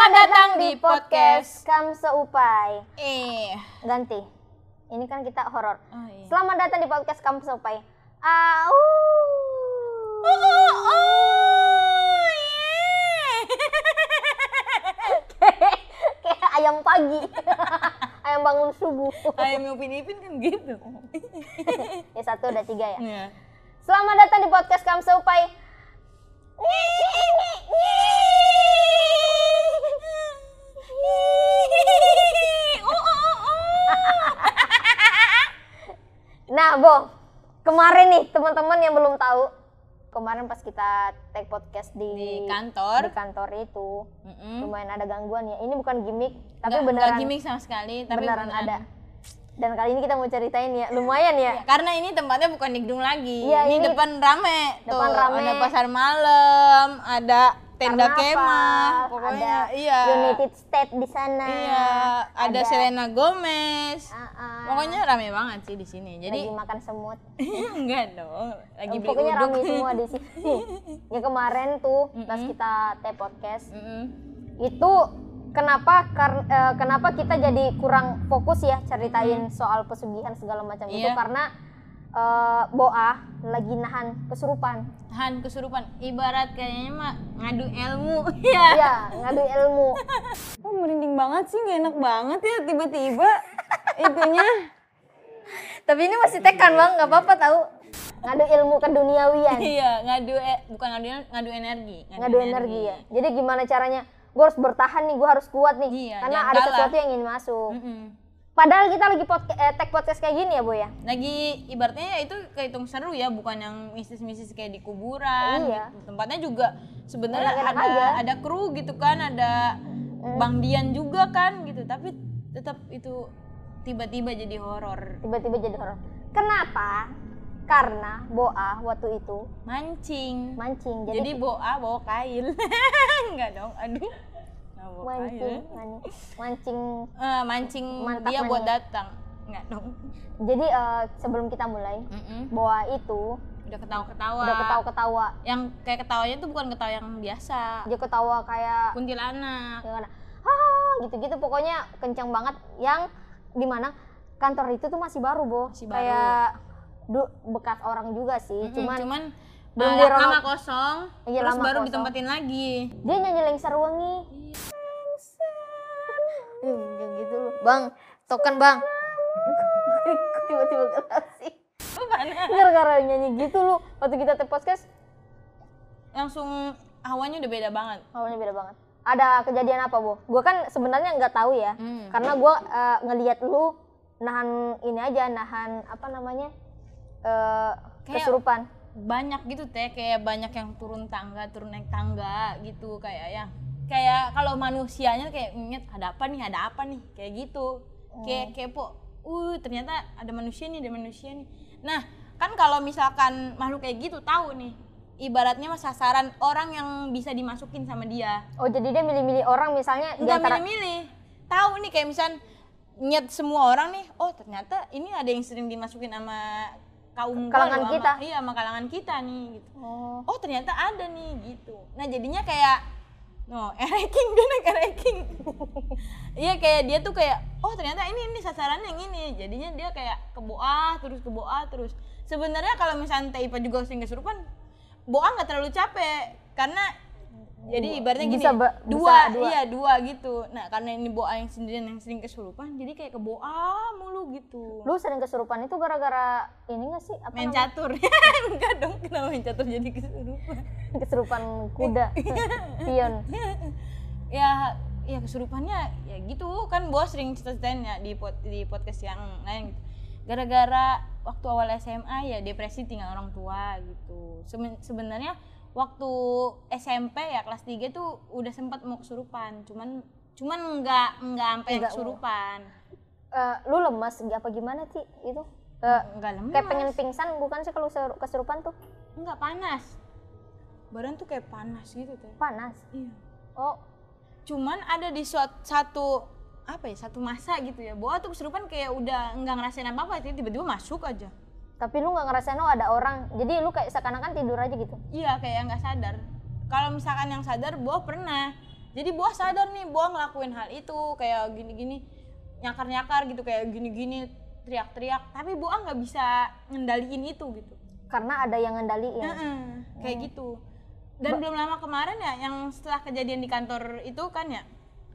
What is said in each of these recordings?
Selamat datang di podcast. Kam Seupai. Eh. Ganti. Ini kan kita horor. Oh, iya. Selamat datang di podcast Kam Seupai. Au. Oh, oh, oh, Kayak kayak ayam pagi. ayam bangun subuh. Ayam yang Ipin kan gitu. ya satu ada tiga ya. Iya. Selamat datang di podcast Kam Seupai. Nah, Bo, kemarin nih teman-teman yang belum tahu, kemarin pas kita take podcast di, Di kantor. di kantor itu Mm-mm. lumayan ada gangguan ya. Ini bukan gimmick, tapi Nggak- beneran nggak gimmick sama sekali, tapi beneran ada. Dan kali ini kita mau ceritain ya, lumayan ya. Karena ini tempatnya bukan di gedung lagi. Iya, ini, ini depan rame. depan Tuh, rame. Ada pasar malam, ada tenda Karnaval, kemah, pokoknya ada iya. United States di sana. Iya, ada, Selena Gomez. Ah, ah. Pokoknya rame banget sih di sini. Jadi lagi makan semut. enggak dong, lagi beli Pokoknya uduk. rame semua di sini. ya kemarin tuh pas kita take podcast Mm-mm. itu kenapa kar- eh, kenapa kita jadi kurang fokus ya ceritain soal pesugihan segala macam itu Iya. karena eh, Boa lagi nahan kesurupan. Tahan kesurupan, ibarat kayaknya mah ngadu ilmu. Iya. Iya, ngadu ilmu. Oh, merinding banget sih, gak enak banget ya tiba-tiba itunya. Tapi ini masih tekan bang, nggak apa-apa tahu. Ngadu ilmu keduniawian, Iya, ngadu e- bukan ngadu ngadu energi. ngadu energi ya. Jadi gimana caranya? Gue harus bertahan nih, gue harus kuat nih, Iya, karena ada kalah. sesuatu yang ingin masuk. Mm-mm. Padahal kita lagi podca- eh, take podcast kayak gini ya, Bu ya. Lagi ibaratnya ya itu kehitung seru ya, bukan yang mistis-mistis kayak di kuburan. Iya. gitu. Tempatnya juga sebenarnya ada aja. ada kru gitu kan, ada Bang Dian juga kan gitu. Tapi tetap itu tiba-tiba jadi horor. Tiba-tiba jadi horor. Kenapa? Karena Boa waktu itu Mancing. mancing. Jadi, Jadi boa bawa kail. Enggak dong, aduh. Mancing, mani- mancing. Eh, mancing Mantap dia buat mania. datang. Enggak dong. Jadi eh, sebelum kita mulai, Mm-mm. Boa itu Udah ketawa-ketawa. udah ketawa-ketawa. Yang kayak ketawanya tuh bukan ketawa yang biasa. Dia ketawa kayak Kuntilanak. ah gitu-gitu pokoknya kencang banget yang di mana kantor itu tuh masih baru bo Masih baru. kayak du, bekas orang juga sih Mm-mm, cuman, cuman belum direnov. lama kosong. Iya, terus lama baru kosong. ditempatin lagi. dia nyanyi lengser wangi Ih, kayak gitu loh bang token bang tiba-tiba kelas sih gara-gara nyanyi gitu lu waktu kita take podcast Langsung hawanya udah beda banget. awalnya beda banget ada kejadian apa bu gue kan sebenarnya nggak tahu ya Hmm. karena gue ngelihat lu nahan ini aja nahan apa namanya eh Kayak- kesurupan banyak gitu teh kayak banyak yang turun tangga turun naik tangga gitu kayak yang kayak kalau manusianya kayak inget ada apa nih ada apa nih? Kayak gitu. Kayak kepo uh ternyata ada manusia nih ada manusia nih. Nah kan kalau misalkan makhluk kayak gitu tahu nih ibaratnya mah sasaran orang yang bisa dimasukin sama dia. Oh jadi dia milih-milih orang misalnya nggak antara milih-milih. Tahu nih kayak misal nyet semua orang nih oh ternyata ini ada yang sering dimasukin sama kaum gua Kalangan sama- kita. iya sama kalangan kita nih gitu. Oh. Oh ternyata ada nih gitu. Nah jadinya kayak no ereking dia ereking iya kayak dia tuh kayak oh ternyata ini ini sasaran yang ini. Jadinya dia kayak ke boa terus ke boa terus. Sebenarnya kalau misalnya Teh Ipa juga sering kesurupan boa nggak terlalu capek. Karena jadi ibaratnya gini Bisa ba- dua, bisa dua. iya dua gitu. Nah karena ini boa yang sendirian yang sering kesurupan jadi kayak ke boa mulu gitu. Lu sering kesurupan itu gara-gara ini gak sih? Apa main namanya? catur. Enggak dong kenapa main catur jadi kesurupan? Kesurupan kuda. Pion. Ya ya kesurupannya ya gitu. Kan bos sering cerita-ceritain ya di pod, di podcast yang lain gitu. Gara-gara waktu awal SMA ya depresi tinggal orang tua gitu. Seben- sebenarnya waktu SMP ya kelas 3 tuh udah sempat mau kesurupan. Cuman cuman nggak nggak sampai kesurupan. Eh, lu lemas apa gimana sih itu? Eh, nggak lemas. kayak pengen pingsan bukan sih kalau kesurupan tuh? Nggak panas. Badan tuh kayak panas gitu teh. Panas? Iya. Oh. Cuman ada di satu apa ya satu masa gitu ya. Bahwa tuh kesurupan kayak udah nggak ngerasain apa apa tiba-tiba masuk aja tapi lu nggak ngerasain oh ada orang. Jadi lu kayak seakan-akan tidur aja gitu? Iya kayak nggak sadar. Kalau misalkan yang sadar bahwa pernah. Jadi buah sadar nih buah ngelakuin hal itu. Kayak gini-gini nyakar-nyakar gitu kayak gini-gini teriak-teriak. Tapi buah nggak bisa ngendaliin itu gitu. Karena ada yang ngendaliin. Heeh, kayak gitu. Dan belum lama kemarin ya yang setelah kejadian di kantor itu kan ya.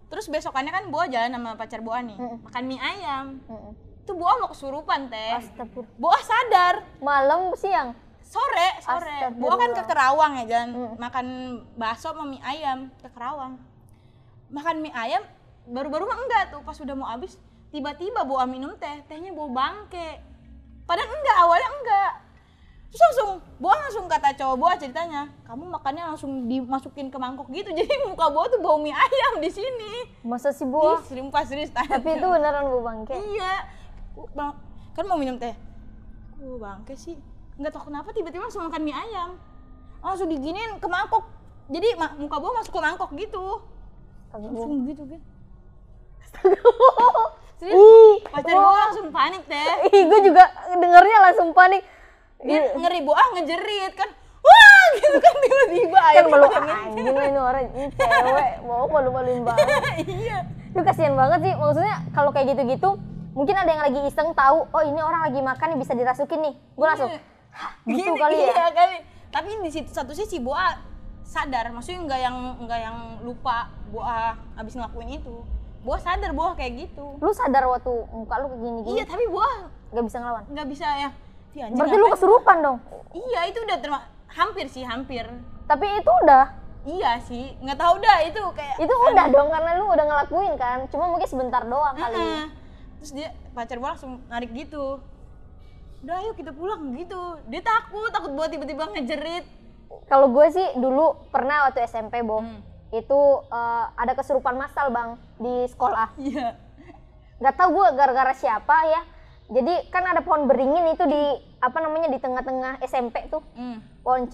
Terus besokannya kan buah jalan sama pacar buah nih makan mie ayam. Mm-mm. Itu buah mau kesurupan teh. Astagfirullah. buah sadar. Malam siang? Sore sore. Buah kan ke. Kerawang ya jalan makan bakso sama mie ayam ke Kerawang makan mie ayam baru-baru mah enggak tuh. Pas udah mau habis tiba-tiba buah minum teh. Tehnya bau bangke. Padahal enggak awalnya enggak. Terus langsung buah langsung kata cowok buah ceritanya kamu makannya langsung dimasukin ke mangkok gitu. Jadi muka buah tuh bau mie ayam di sini. Masa sih Ih, buah serius tapi itu beneran bu bangke? Iya Gua bang- kan mau minum teh? Gue bangke sih. Nggak tahu kenapa tiba-tiba langsung makan mie ayam. Langsung diginiin ke mangkok. Jadi ma- muka buah masuk ke mangkok gitu. Langsung gitu kan serius? Ih. Pacar gue langsung panik teh. Ih gue juga dengernya langsung panik. Dia ngeri buah ngejerit kan. Wah gitu kan tiba-tiba kan ayam malu pada anjing ini orang. Ini cewek. Mau malu maluin banget iya. Itu kasihan banget sih. Maksudnya kalau kayak gitu-gitu mungkin ada yang lagi iseng tahu oh ini orang lagi makan nih bisa dirasukin nih. Gue langsung "Hah, gitu Gini, kali ya? iya kali. Tapi di situ satu sisi buah sadar. Maksudnya nggak yang nggak yang lupa buah abis ngelakuin itu. Buah sadar buah kayak gitu. Lu sadar waktu muka lu kayak gini gini iya tapi buah nggak bisa ngelawan? Nggak bisa ya. "Ih, anjing, berarti lu ngapain?" kesurupan dong? Iya itu udah terma hampir sih hampir. Tapi itu udah? Iya sih. Nggak tahu dah itu kayak itu udah dong karena lu udah ngelakuin kan. Cuma mungkin sebentar doang kali. Heeh. Terus dia pacar gua langsung narik gitu. Udah ayo kita pulang gitu. Dia takut takut buat tiba-tiba ngejerit. Kalau gue sih dulu pernah waktu SMP bo. Hmm. itu eh, ada kesurupan massal bang di sekolah. Iya. Nggak tahu gue gara-gara siapa ya. Jadi kan ada pohon beringin itu di apa namanya di tengah-tengah SMP tuh. Hmm. pohon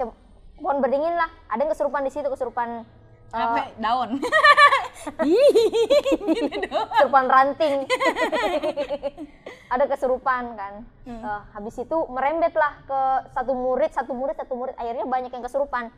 pohon beringin lah. Ada yang kesurupan di situ kesurupan eh, apa? Daun kesurupan ranting. Ada kesurupan kan. Eh, habis itu merembet lah ke satu murid satu murid satu murid. Akhirnya banyak yang kesurupan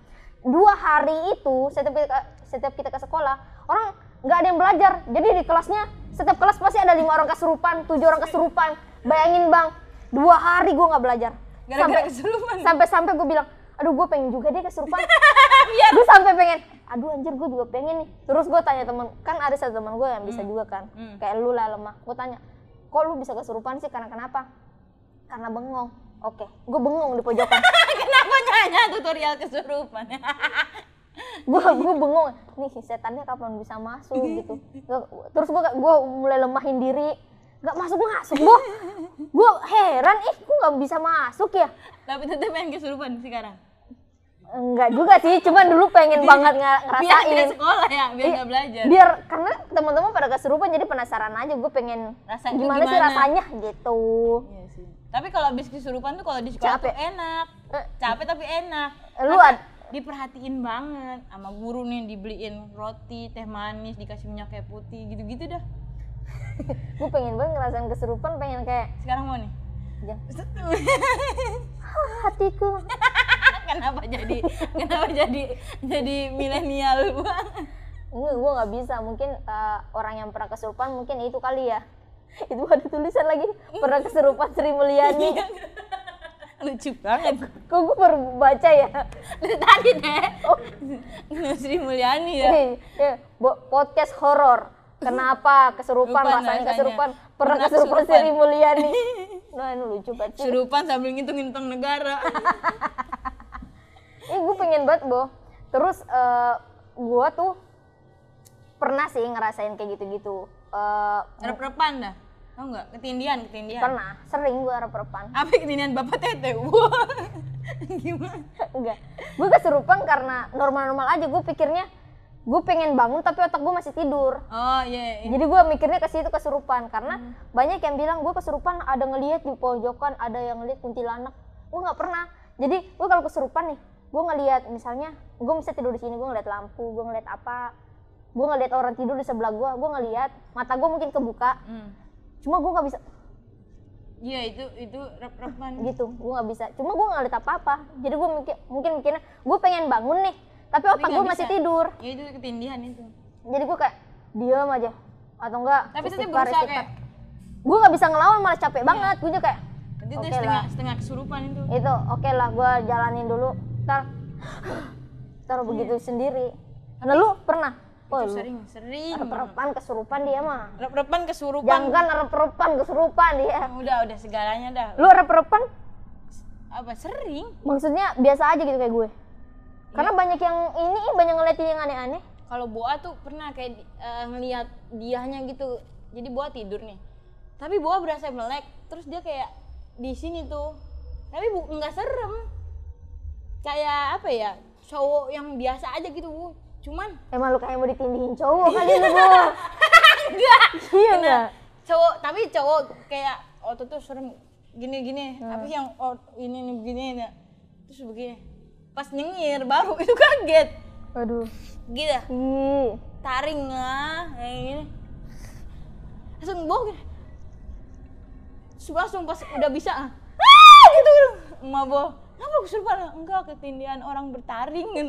dua hari itu setiap kita, setiap kita ke sekolah orang nggak ada yang belajar. Jadi di kelasnya setiap kelas pasti ada lima orang kesurupan tujuh orang kesurupan bayangin bang dua hari gue nggak belajar. Gara-gara kesurupan sampai sampai gue bilang aduh gue pengen juga deh kesurupan gue sampai pengen aduh anjir gue juga pengen nih. Terus gue tanya temen kan ada satu teman gue yang bisa juga kan. Hmm. kayak lu lah lemah. Gue tanya kok lu bisa kesurupan sih? Karena kenapa? Karena bengong. Oke gue bengong di pojokan. Kenapa nanya tutorial kesurupan? Gue gue bengong. Nih setannya kapan bisa masuk? gitu. Terus gue gue mulai lemahin diri. Nggak masuk masuk gue gue heran ih gue nggak bisa masuk ya? Tapi tetap pengen kesurupan sekarang enggak juga sih cuman dulu pengen banget biar ngerasain. nggak sekolah ya biar Iya, nggak belajar. biar karena teman-teman pada kesurupan jadi penasaran aja gue pengen Rasanya gimana, sih gimana? rasanya gitu. Iya sih. Tapi kalau habis kesurupan tuh kalau di sekolah Capek. tuh enak. Eh, capek tapi enak. Lu Karena ad- diperhatiin banget sama guru nih dibeliin roti teh manis dikasih minyak kayak putih gitu-gitu dah. Gue pengen banget ngerasain kesurupan pengen kayak sekarang mau nih? "Jangan- hatiku kenapa jadi kenapa jadi jadi milenial? Banget enggak gue nggak bisa. Mungkin eh, orang yang pernah kesurupan mungkin itu kali ya. Itu ada tulisan lagi. Pernah kesurupan Sri Mulyani. Lucu banget. Kok gue baru baca ya? Tadi deh oh. Sri Mulyani ya? Nih, ya, bo- podcast horor. Kenapa kesurupan? Kesurupan rasanya kesurupan. Pernah kesurupan. Sri Mulyani. Nah ini lucu banget kesurupan sambil ngitung-ngitung negara Eh, gue pengen banget, Bo. Terus eh gue tuh pernah sih ngerasain kayak gitu-gitu. Eh rep-repan dah tau nggak ketindihan ketindihan pernah, sering gue rep-repan. apa ketindihan bapak tete wah gimana Enggak. Gue kesurupan karena normal-normal aja. Gue pikirnya gue pengen bangun tapi otak gue masih tidur. oh iya iya. Jadi gue mikirnya ke situ kesurupan karena banyak yang bilang gue kesurupan ada ngelihat di pojokan, ada yang ngelihat kuntilanak. Gue nggak pernah. Jadi gue kalau kesurupan nih, gue ngelihat misalnya gue bisa tidur di sini, gue ngeliat lampu, gue ngeliat apa, gue ngeliat orang tidur di sebelah gue, gue ngelihat mata gue mungkin kebuka, Hmm. cuma gue nggak bisa iya itu itu rep-repan gitu, gue nggak bisa. Cuma gue ngeliat apa-apa. Jadi gue mikir, mungkin mikirnya gue pengen bangun nih, tapi otak gue masih bisa. tidur. ya itu ketindihan itu jadi gue kayak diam aja atau enggak Tapi istighfar, berusaha kayak gue nggak bisa ngelawan malah capek banget gue juga kayak itu tuh setengah lah. setengah kesurupan itu. itu oke lah gue jalanin dulu ntar ntar begitu sendiri nah lu pernah oh Itu sering, sering. rep-repan kesurupan dia mah Rep-repan kesurupan. jangan rep-repan kesurupan dia Udah, udah segalanya dah. lu rep-repan Apa sering? maksudnya biasa aja gitu kayak gue karena banyak yang ini banyak ngeliatin yang aneh-aneh Kalau Boa tuh pernah kayak di- eh, ngelihat diahnya gitu. Jadi Boa tidur nih. Tapi Boa berasa melek, terus dia kayak di sini tuh. Tapi bu nggak serem. Kayak apa ya? Cowok yang biasa aja gitu. Bu. Cuman emang lu kayak mau ditindihin cowok kali lu Bu. enggak. iya enggak Cowok, tapi cowok kayak tuh tuh serem gini-gini. Tapi yang oh ini nih begini nih. Terus begini. Pas nyengir baru itu kaget. waduh Gitu. ih taring lah kayak gini langsung Terus langsung pas udah bisa ah gitu bawa kenapa kesurupan enggak ketindihan orang bertaring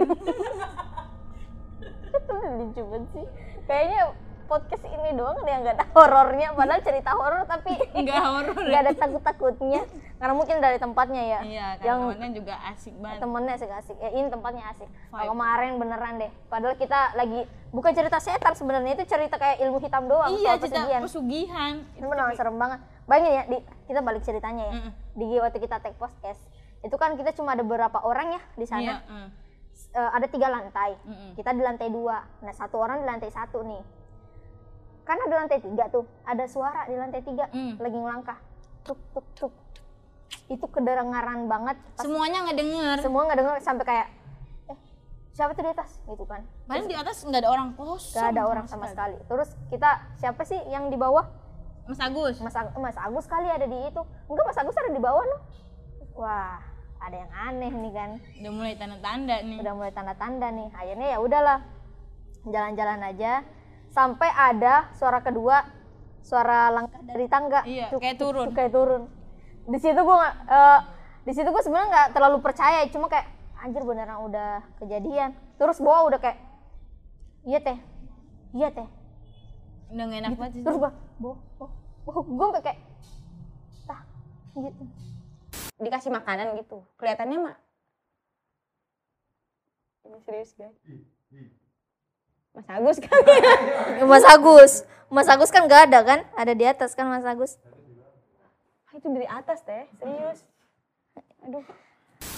lucu banget sih. Kayaknya podcast ini doang ada yang nggak ada horornya. Padahal cerita horor tapi enggak horor. nggak ada takut takutnya karena mungkin dari tempatnya ya. Iya kan yang temennya juga asik banget. Temennya asik asik. Ya ini tempatnya asik. Kalau kemarin beneran deh. Padahal kita lagi bukan cerita setan sebenarnya itu cerita kayak ilmu hitam doang. Iya soal cerita pesugihan. pesugihan. Itu beneran serem banget. Bayangin ya di, kita balik ceritanya ya. Mm-mm. di waktu kita take podcast itu kan kita cuma ada beberapa orang ya di sana. Mm. S- eh, ada tiga lantai. Mm-mm. kita di lantai dua. Nah satu orang di lantai satu nih. Kan ada lantai tiga tuh. Ada suara di lantai tiga. Mm. lagi ngelangkah. Tuk tuk tuk. Itu kedengaran banget. Pas semuanya ngedenger. Semua nggak dengar sampai kayak eh siapa tuh di atas? Gitu kan. Padahal di atas nggak ada orang kosong. Nggak ada orang sama sekali. Terus kita siapa sih yang di bawah? Mas Agus. Mas, Ag- Mas Agus kali ada di itu. Enggak Mas Agus ada di bawah loh wah ada yang aneh nih kan. Udah mulai tanda-tanda nih. Udah mulai tanda-tanda nih. Akhirnya ya udahlah jalan-jalan aja. Sampai ada suara kedua suara langkah dari tangga. Iya, Cuk, kayak turun. cuk, kayak turun. Di situ gua nggak eh, di situ gua sebenarnya nggak terlalu percaya cuma kayak anjir beneran udah kejadian. Terus bawa udah kayak iya teh iya teh. Udah gak enak banget sih. Terus gua boh boh boh gua sampai kayak tah gitu dikasih makanan gitu. Kelihatannya mah ini serius guys. Mas Agus kan? Mas Agus. Mas Agus kan nggak ada kan? Ada di atas kan Mas Agus? Ah, itu dari atas teh. Serius. Aduh.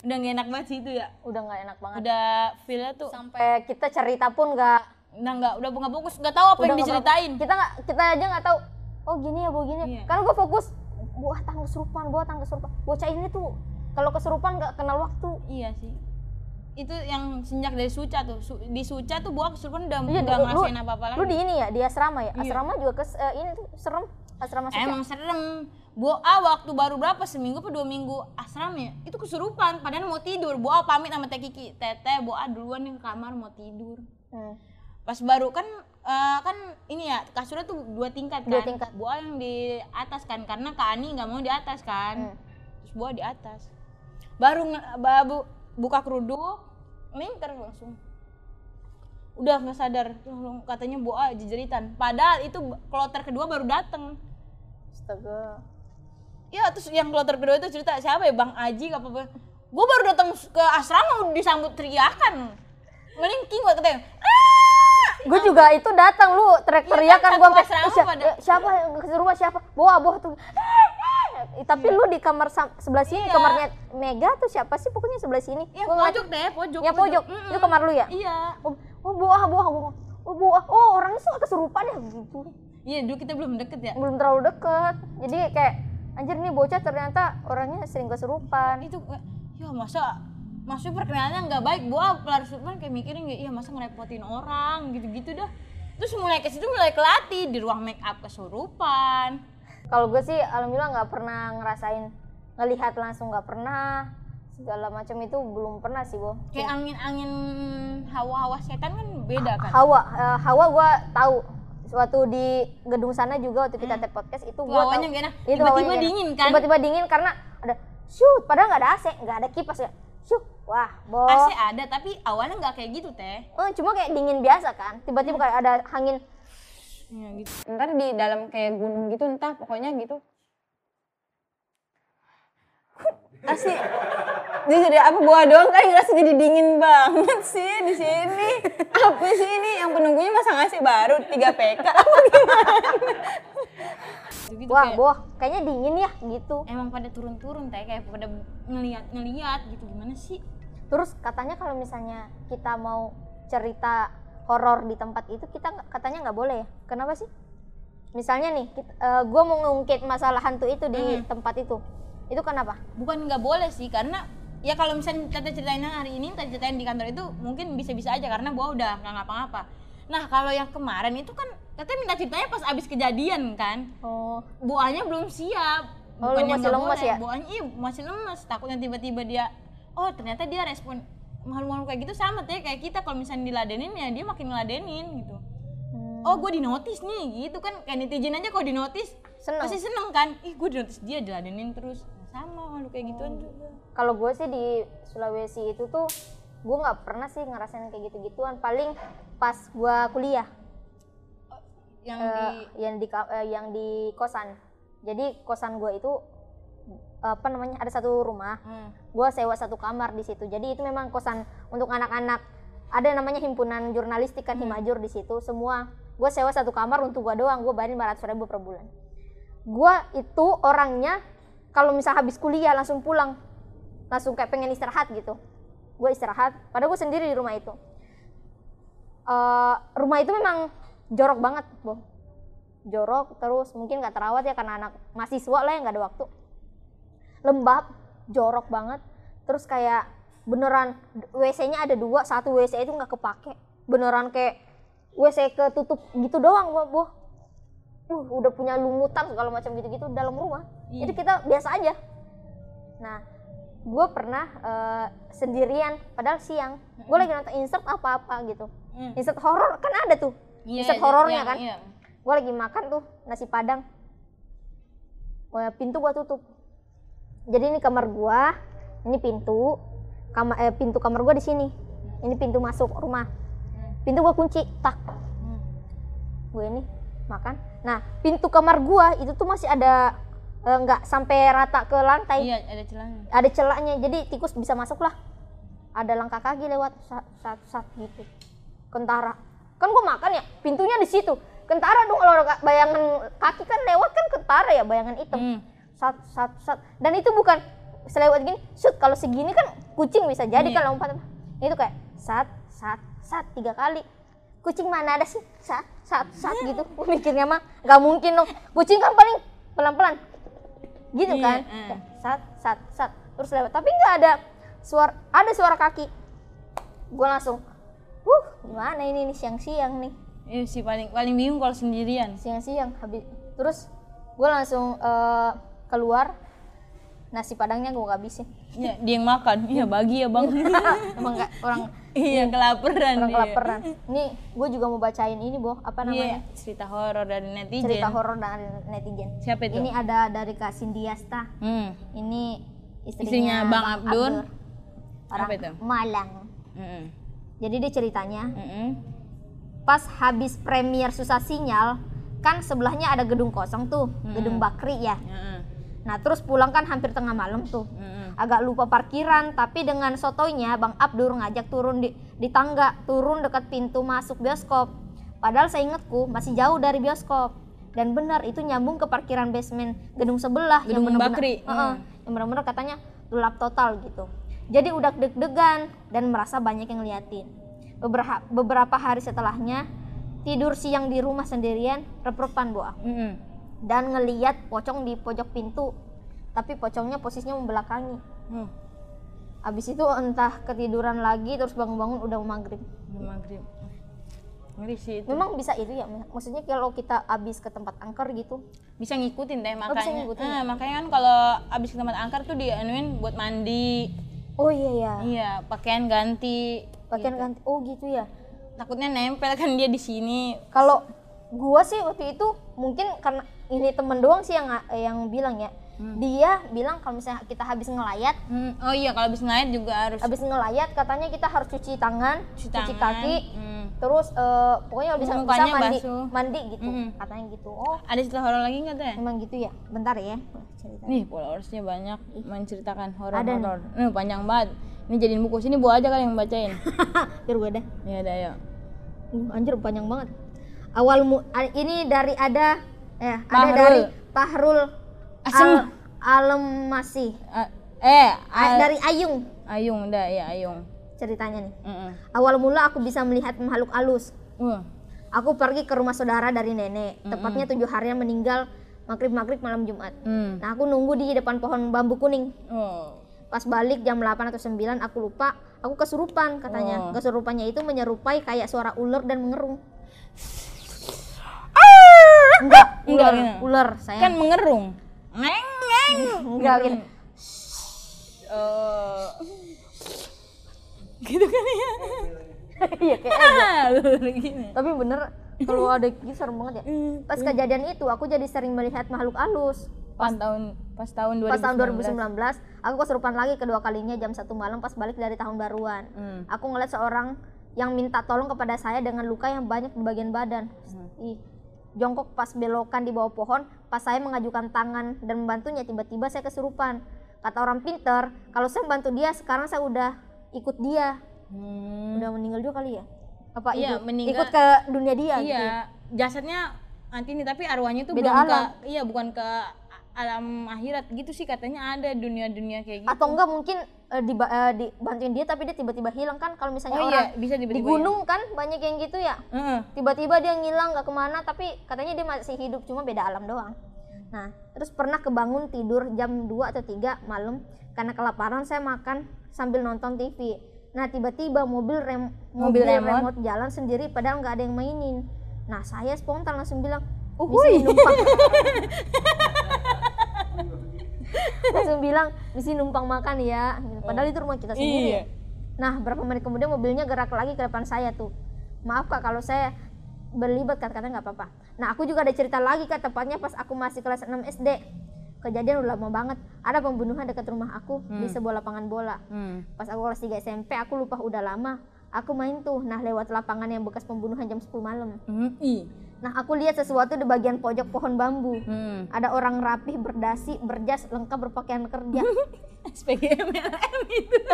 Udah gak enak banget sih itu ya? Udah nggak enak banget. Udah feelnya tuh sampai kita cerita pun nggak. Udah nggak udah nggak fokus nggak tahu apa udah yang diceritain. kita nggak kita aja nggak tahu. Oh gini ya bu gini Iya. karena gue fokus buah tang kesurupan buah tang kesurupan bocah ini tuh kalau kesurupan nggak kenal waktu. Iya sih. Itu yang sejak dari Suca tuh. Su- di Suca tuh buah kesurupan udah Iya, nggak ngerasain apa apa lagi lu di ini ya di asrama ya? Iya. asrama juga kes eh, ini tuh serem. Asrama suca. emang serem. Boa waktu baru berapa? Seminggu apa dua minggu? Asram ya? Itu kesurupan padahal mau tidur. Boa pamit sama Teh Kiki. Teteh Boa duluan nih ke kamar mau tidur. Hmm. pas baru kan eh, kan ini ya kasurnya tuh dua tingkat kan. Dua tingkat. Boa yang di atas kan karena Kak Ani nggak mau di atas kan. Hmm. terus Boa di atas. Baru baru buka kerudung lingkar langsung. Udah nggak sadar katanya Boa jejeritan. Padahal itu kloter kedua baru dateng. Astaga. Iya terus yang kloter kedua itu cerita siapa ya? Bang Aji apa apa gue baru datang ke asrama udah disambut teriakan. Melingking gue katanya "Ah!" Gue juga itu datang lu teriak-teriak kan Iya, gue satu asrama pada- siapa yang kesurupan siapa? Bawa bawa tuh. Eh, tapi lu di kamar sebelah sini Iya. kamarnya Mega tuh siapa sih? Pokoknya sebelah sini. Ya Gua pojok deh pojok ya pojok. itu kamar lu ya? Iya. Oh, oh buah buah buah oh buah oh orangnya suka kesurupan ya? Gitu iya dulu kita belum deket ya. Belum terlalu deket. Jadi kayak anjir nih bocah ternyata orangnya sering kesurupan. Itu ya masa maksudnya perkenalannya nggak baik. Gua pelar kesurupan kayak mikirin ya iya masa ngerepotin orang? Gitu-gitu dah. Terus mulai ke situ mulai kelatih di ruang make up kesurupan. Kalau gue sih alhamdulillah nggak pernah ngerasain ngelihat langsung nggak pernah segala macam itu belum pernah sih bo. Kayak angin-angin hawa-hawa setan kan beda kan Hawa eh, Hawa gue tahu. Suatu di gedung sana juga waktu kita take podcast itu gue Hmm. nggak enak itu tiba-tiba dingin kan? Tiba-tiba dingin karena ada shoot padahal nggak ada AC nggak ada kipas ya. Shoot Wah, boh. AC ada tapi awalnya nggak kayak gitu teh Oh, cuma kayak dingin biasa kan. Tiba-tiba kayak ada angin. ya gitu Ntar di dalam kayak gunung gitu entah pokoknya gitu. Asli, dia jadi apa buah doang kan ngerasa jadi dingin banget sih di sini. Apa sih ini yang penunggunya masang AC baru 3 PK apa gimana? gitu, Wah, kayak, boh, kayaknya dingin ya gitu. emang pada turun-turun teh kayak pada ngeliat-ngeliat gitu gimana sih Terus katanya kalau misalnya kita mau cerita horor di tempat itu kita katanya nggak boleh. Kenapa sih? Misalnya nih, gue mau ngungkit masalah hantu itu di tempat itu. Itu kenapa? bukan nggak boleh sih karena ya kalau misalnya tata ceritain yang hari ini tata ceritain di kantor itu mungkin bisa-bisa aja karena gua udah nggak ngapa-ngapa nah kalau yang kemarin itu kan katanya minta ceritanya pas abis kejadian kan Oh, buahnya belum siap Oh, lu Bukannya masih nggak lemes boleh, ya? buahnya iya masih lemes takutnya tiba-tiba dia oh ternyata dia respon malu-malu kayak gitu sama teh kayak kita kalau misalnya diladenin ya dia makin ngeladenin gitu Hmm. oh gue di notice nih gitu kan kayak netizen aja kalau di notice Seneng. pasti seneng kan ih gue di notice dia diladenin terus Nah, sama malu kayak gituan juga kalau gue sih di Sulawesi itu tuh gue nggak pernah sih ngerasain kayak gitu-gituan. Paling pas gue kuliah yang eh, di yang di eh, yang di kosan. Jadi kosan gue itu apa namanya ada satu rumah. Hmm. Gue sewa satu kamar di situ. Jadi itu memang kosan untuk anak-anak. Ada namanya himpunan jurnalistik kan Himajur di situ. Semua gue sewa satu kamar untuk gue doang. Gue bayarin 400 ribu per bulan. Gue itu orangnya kalau misal habis kuliah langsung pulang, langsung kayak pengen istirahat gitu. Gue istirahat. Padahal gue sendiri di rumah itu. Eh, rumah itu memang jorok banget, Bo. Jorok terus mungkin gak terawat ya karena anak mahasiswa lah yang gak ada waktu lembab, jorok banget. Terus kayak beneran WC-nya ada dua, satu WC itu nggak kepake. Beneran kayak WC ketutup gitu doang, bu. bu. Uh, udah punya lumutan segala macam gitu-gitu dalam rumah. Iya. Itu kita biasa aja. Nah, gue pernah eh, sendirian, padahal siang. Gue lagi nonton insert apa-apa gitu. Hmm. Insert horor kan ada tuh. Iya, insert iya, horornya iya, kan. iya. Gue lagi makan tuh nasi padang. Wah, pintu gua tutup. Jadi ini kamar gua, ini pintu, kamar eh, pintu kamar gua di sini. Ini pintu masuk rumah. Pintu gua kunci, tak. Gue ini makan. Nah, pintu kamar gua itu tuh masih ada eh, nggak sampai rata ke lantai. Iya, ada celahnya. Ada celaknya. Jadi tikus bisa masuk lah. Ada langkah kaki lewat sat sat, sat gitu. Kentara. Kan gua makan ya, pintunya di situ. Kentara dong kalau bayangan kaki kan lewat kan kentara ya, bayangan hitam Hmm. Sat sat sat. Dan itu bukan selewat gini. Shoot kalau segini kan kucing bisa jadi Iya. kan lompat itu kayak sat sat sat tiga kali. Kucing mana ada sih? Sat sat sat gitu. Mikirnya mah nggak mungkin dong. Kucing kan paling pelan pelan gitu Iya, kan? eh. Kayak sat sat sat. Terus lewat. Tapi nggak ada suara ada suara kaki. Gue langsung uh gimana ini nih? Siang siang nih. Iya sih paling paling bingung kalau sendirian. siang-siang habis. Terus gue langsung eh, keluar nasi padangnya gue gak habisin Iya, dia yang makan. Iya, bagi ya, Bang. emang nggak orang iya, kelaparan orang dia. kelaparan nih gue juga mau bacain ini boh apa Iya, namanya cerita horor dari netizen. cerita horor dari netizen Siapa itu? ini ada dari kak Sindiasta Hmm. ini Istrinya istrinya, Bang Abdur. orang Apa itu? Malang Mm-mm. jadi dia ceritanya Mm-mm. pas habis premier susah sinyal kan sebelahnya ada gedung kosong tuh gedung Bakri ya Mm-mm. Nah terus pulang kan hampir tengah malam tuh. Mm-mm. agak lupa parkiran tapi dengan sotonya Bang Abdur ngajak turun di, di tangga turun dekat pintu masuk bioskop. Padahal saya ingatku masih jauh dari bioskop. Dan benar itu nyambung ke parkiran basement gedung sebelah yang Gedung benar-benar Bakri, Heeh, yang benar-benar katanya gelap total gitu. Jadi udah deg-degan dan merasa banyak yang liatin. Beberapa beberapa hari setelahnya tidur siang di rumah sendirian rep-repan boa Mm-mm. Dan ngeliat pocong di pojok pintu tapi pocongnya posisinya membelakangi Hmm. Abis itu entah ketiduran lagi terus bangun-bangun udah maghrib. Udah maghrib. Ngeri sih itu. Memang bisa itu ya, maksudnya kalau kita abis ke tempat angker gitu. bisa ngikutin deh bisa makanya. ngikutin Nah, makanya kan kalau abis ke tempat angker tuh dianuin buat mandi. Oh iya ya, Iya, pakaian ganti. pakaian ganti. Oh gitu ya. Takutnya nempel kan dia di sini. Kalau gua sih waktu itu mungkin karena ini temen doang sih yang yang bilang ya. dia bilang kalau misalnya kita habis ngelayat Hmm, Oh iya kalau habis ngeliat juga harus habis ngelayat katanya kita harus cuci tangan cuci cuci, tangan. kaki Hmm. terus eh, pokoknya bisa bisa Mukanya mandi basuh. mandi gitu Mm-mm. katanya gitu oh Ada cerita horor lagi nggak teh? emang gitu ya bentar ya cerita Nih followersnya banyak menceritakan Ada horor-horor. Nih panjang banget. Ini jadiin buku sini bu aja kali yang bacain. biar gue dah ya ayo. Uh, anjir panjang banget awal mu ini dari ada eh ada Pahrul. dari Pahrul Asem. Al Alem masih Ah, eh A- a- dari Ayung Ayung dah ya Ayung. ceritanya nih Mm-mm. awal mula aku bisa melihat makhluk halus Wah. aku pergi ke rumah saudara dari nenek tepatnya tujuh harian meninggal maghrib maghrib malam Jumat Hmm. nah aku nunggu di depan pohon bambu kuning Oh. pas balik jam 8 atau 9 aku lupa aku kesurupan katanya Oh. kesurupannya itu menyerupai kayak suara ular dan mengerung enggak Enggak, ular gitu. ular saya Kan mengerung. Ngeng ngeng. enggak gitu Oh. gitu kan ya. iya kayak Gini. tapi bener kalau ada gitu serem banget ya pas kejadian itu aku jadi sering melihat makhluk halus Pas tahun pas tahun 2019. pas tahun 2019 aku kesurupan lagi kedua kalinya jam satu malam pas balik dari tahun baruan Hmm. aku ngeliat seorang yang minta tolong kepada saya dengan luka yang banyak di bagian badan ih jongkok pas belokan di bawah pohon pas saya mengajukan tangan dan membantunya tiba-tiba saya kesurupan kata orang pinter kalau saya membantu dia sekarang saya udah ikut dia Hmm. udah meninggal juga kali ya apa Iya, ikut, meninggal. ikut ke dunia dia gitu ya? Iya, jasadnya nanti nih tapi arwahnya tuh Beda belum alam. ke iya bukan ke alam akhirat gitu sih katanya ada dunia-dunia kayak gitu. atau enggak mungkin eh, diba- eh, dibantuin dia tapi dia tiba-tiba hilang kan kalau misalnya Oh orang iya, bisa di tiba-tiba. gunung kan banyak yang gitu ya tiba-tiba dia ngilang nggak ke mana tapi katanya dia masih hidup cuma beda alam doang nah terus pernah kebangun tidur jam 2 atau 3 malam karena kelaparan saya makan sambil nonton TV nah tiba-tiba mobil rem Mobil mobil remote? remote jalan sendiri padahal nggak ada yang mainin nah saya spontan langsung bilang Uhuy. "Misi numpang langsung bilang misi numpang makan ya padahal itu rumah kita sendiri Iya. ya. Nah, berapa menit kemudian mobilnya gerak lagi ke depan saya tuh. Maaf kak kalau saya berlibat kata-kata nggak apa-apa. Nah, aku juga ada cerita lagi kak tepatnya pas aku masih kelas 6 SD. Kejadian udah lama banget. Ada pembunuhan dekat rumah aku di sebuah lapangan bola. Hmm. Pas aku kelas 3 SMP, aku lupa udah lama. Aku main tuh, nah lewat lapangan yang bekas pembunuhan jam 10 malam. Hmm. Nah, aku lihat sesuatu di bagian pojok pohon bambu. Hmm. Ada orang rapih, berdasi, berjas, lengkap berpakaian kerja. SPG MLM itu.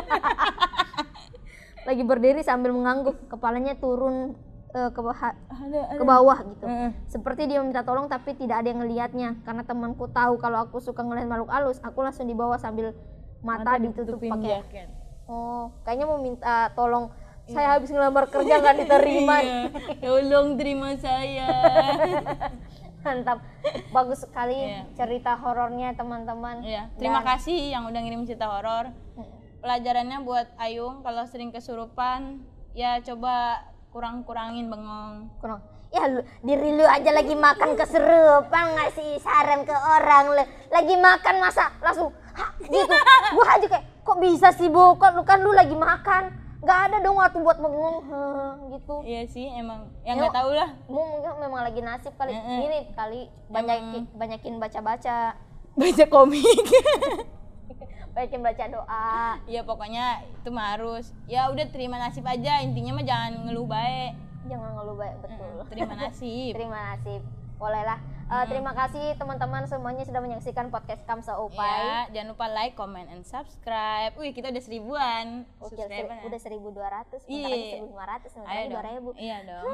lagi berdiri sambil mengangguk kepalanya turun eh, ke bawah Ada ke bawah gitu Heeh. seperti dia minta tolong tapi tidak ada yang ngelihatnya karena temanku tahu kalau aku suka ngeliat makhluk halus aku langsung dibawa sambil mata, ditutup ditutupin pakai jaket. oh kayaknya mau minta tolong saya habis ngelamar kerja nggak diterima. Iya. Tolong terima saya. mantap. Bagus sekali Iya. cerita horornya teman-teman. Iya, terima kasih yang udah ngirim cerita horor. Pelajarannya buat Ayung kalau sering kesurupan ya coba kurang-kurangin bengong. kurang. Ya lu, diri lu aja lagi makan keserupan ngasih saran ke orang lu. Lagi makan masa langsung "Hah," gitu. Gua aja kayak kok bisa sih bo kok lu kan lu lagi makan nggak ada dong waktu buat bengong "Heh," gitu Iya sih emang ya nggak tahu lah. Mu mungkin memang lagi nasib kali Mm-mm. ini kali banyakin banyakin baca-baca Baca komik. banyakin baca doa ya pokoknya itu mah harus. Ya udah terima nasib aja intinya mah jangan ngeluh baik. jangan ngeluh baik betul Terima nasib. terima nasib bolehlah Eh, terima kasih teman-teman semuanya sudah menyaksikan podcast Kamsa Upai Ya, jangan lupa like, comment, and subscribe. Wih, kita udah seribuan Oke, seri- udah 1200, bentar Iya. lagi 1500, bentar Ayo lagi dong. 2000. Iya dong.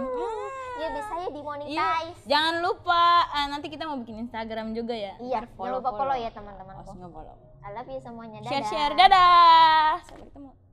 Iya, bisa ya Iya. dimonetize. Jangan lupa ah, nanti kita mau bikin Instagram juga ya. Iya, jangan lupa follow ya teman-teman. Awas nge-follow. I love you semuanya. Dadah. Share-share. Dadah.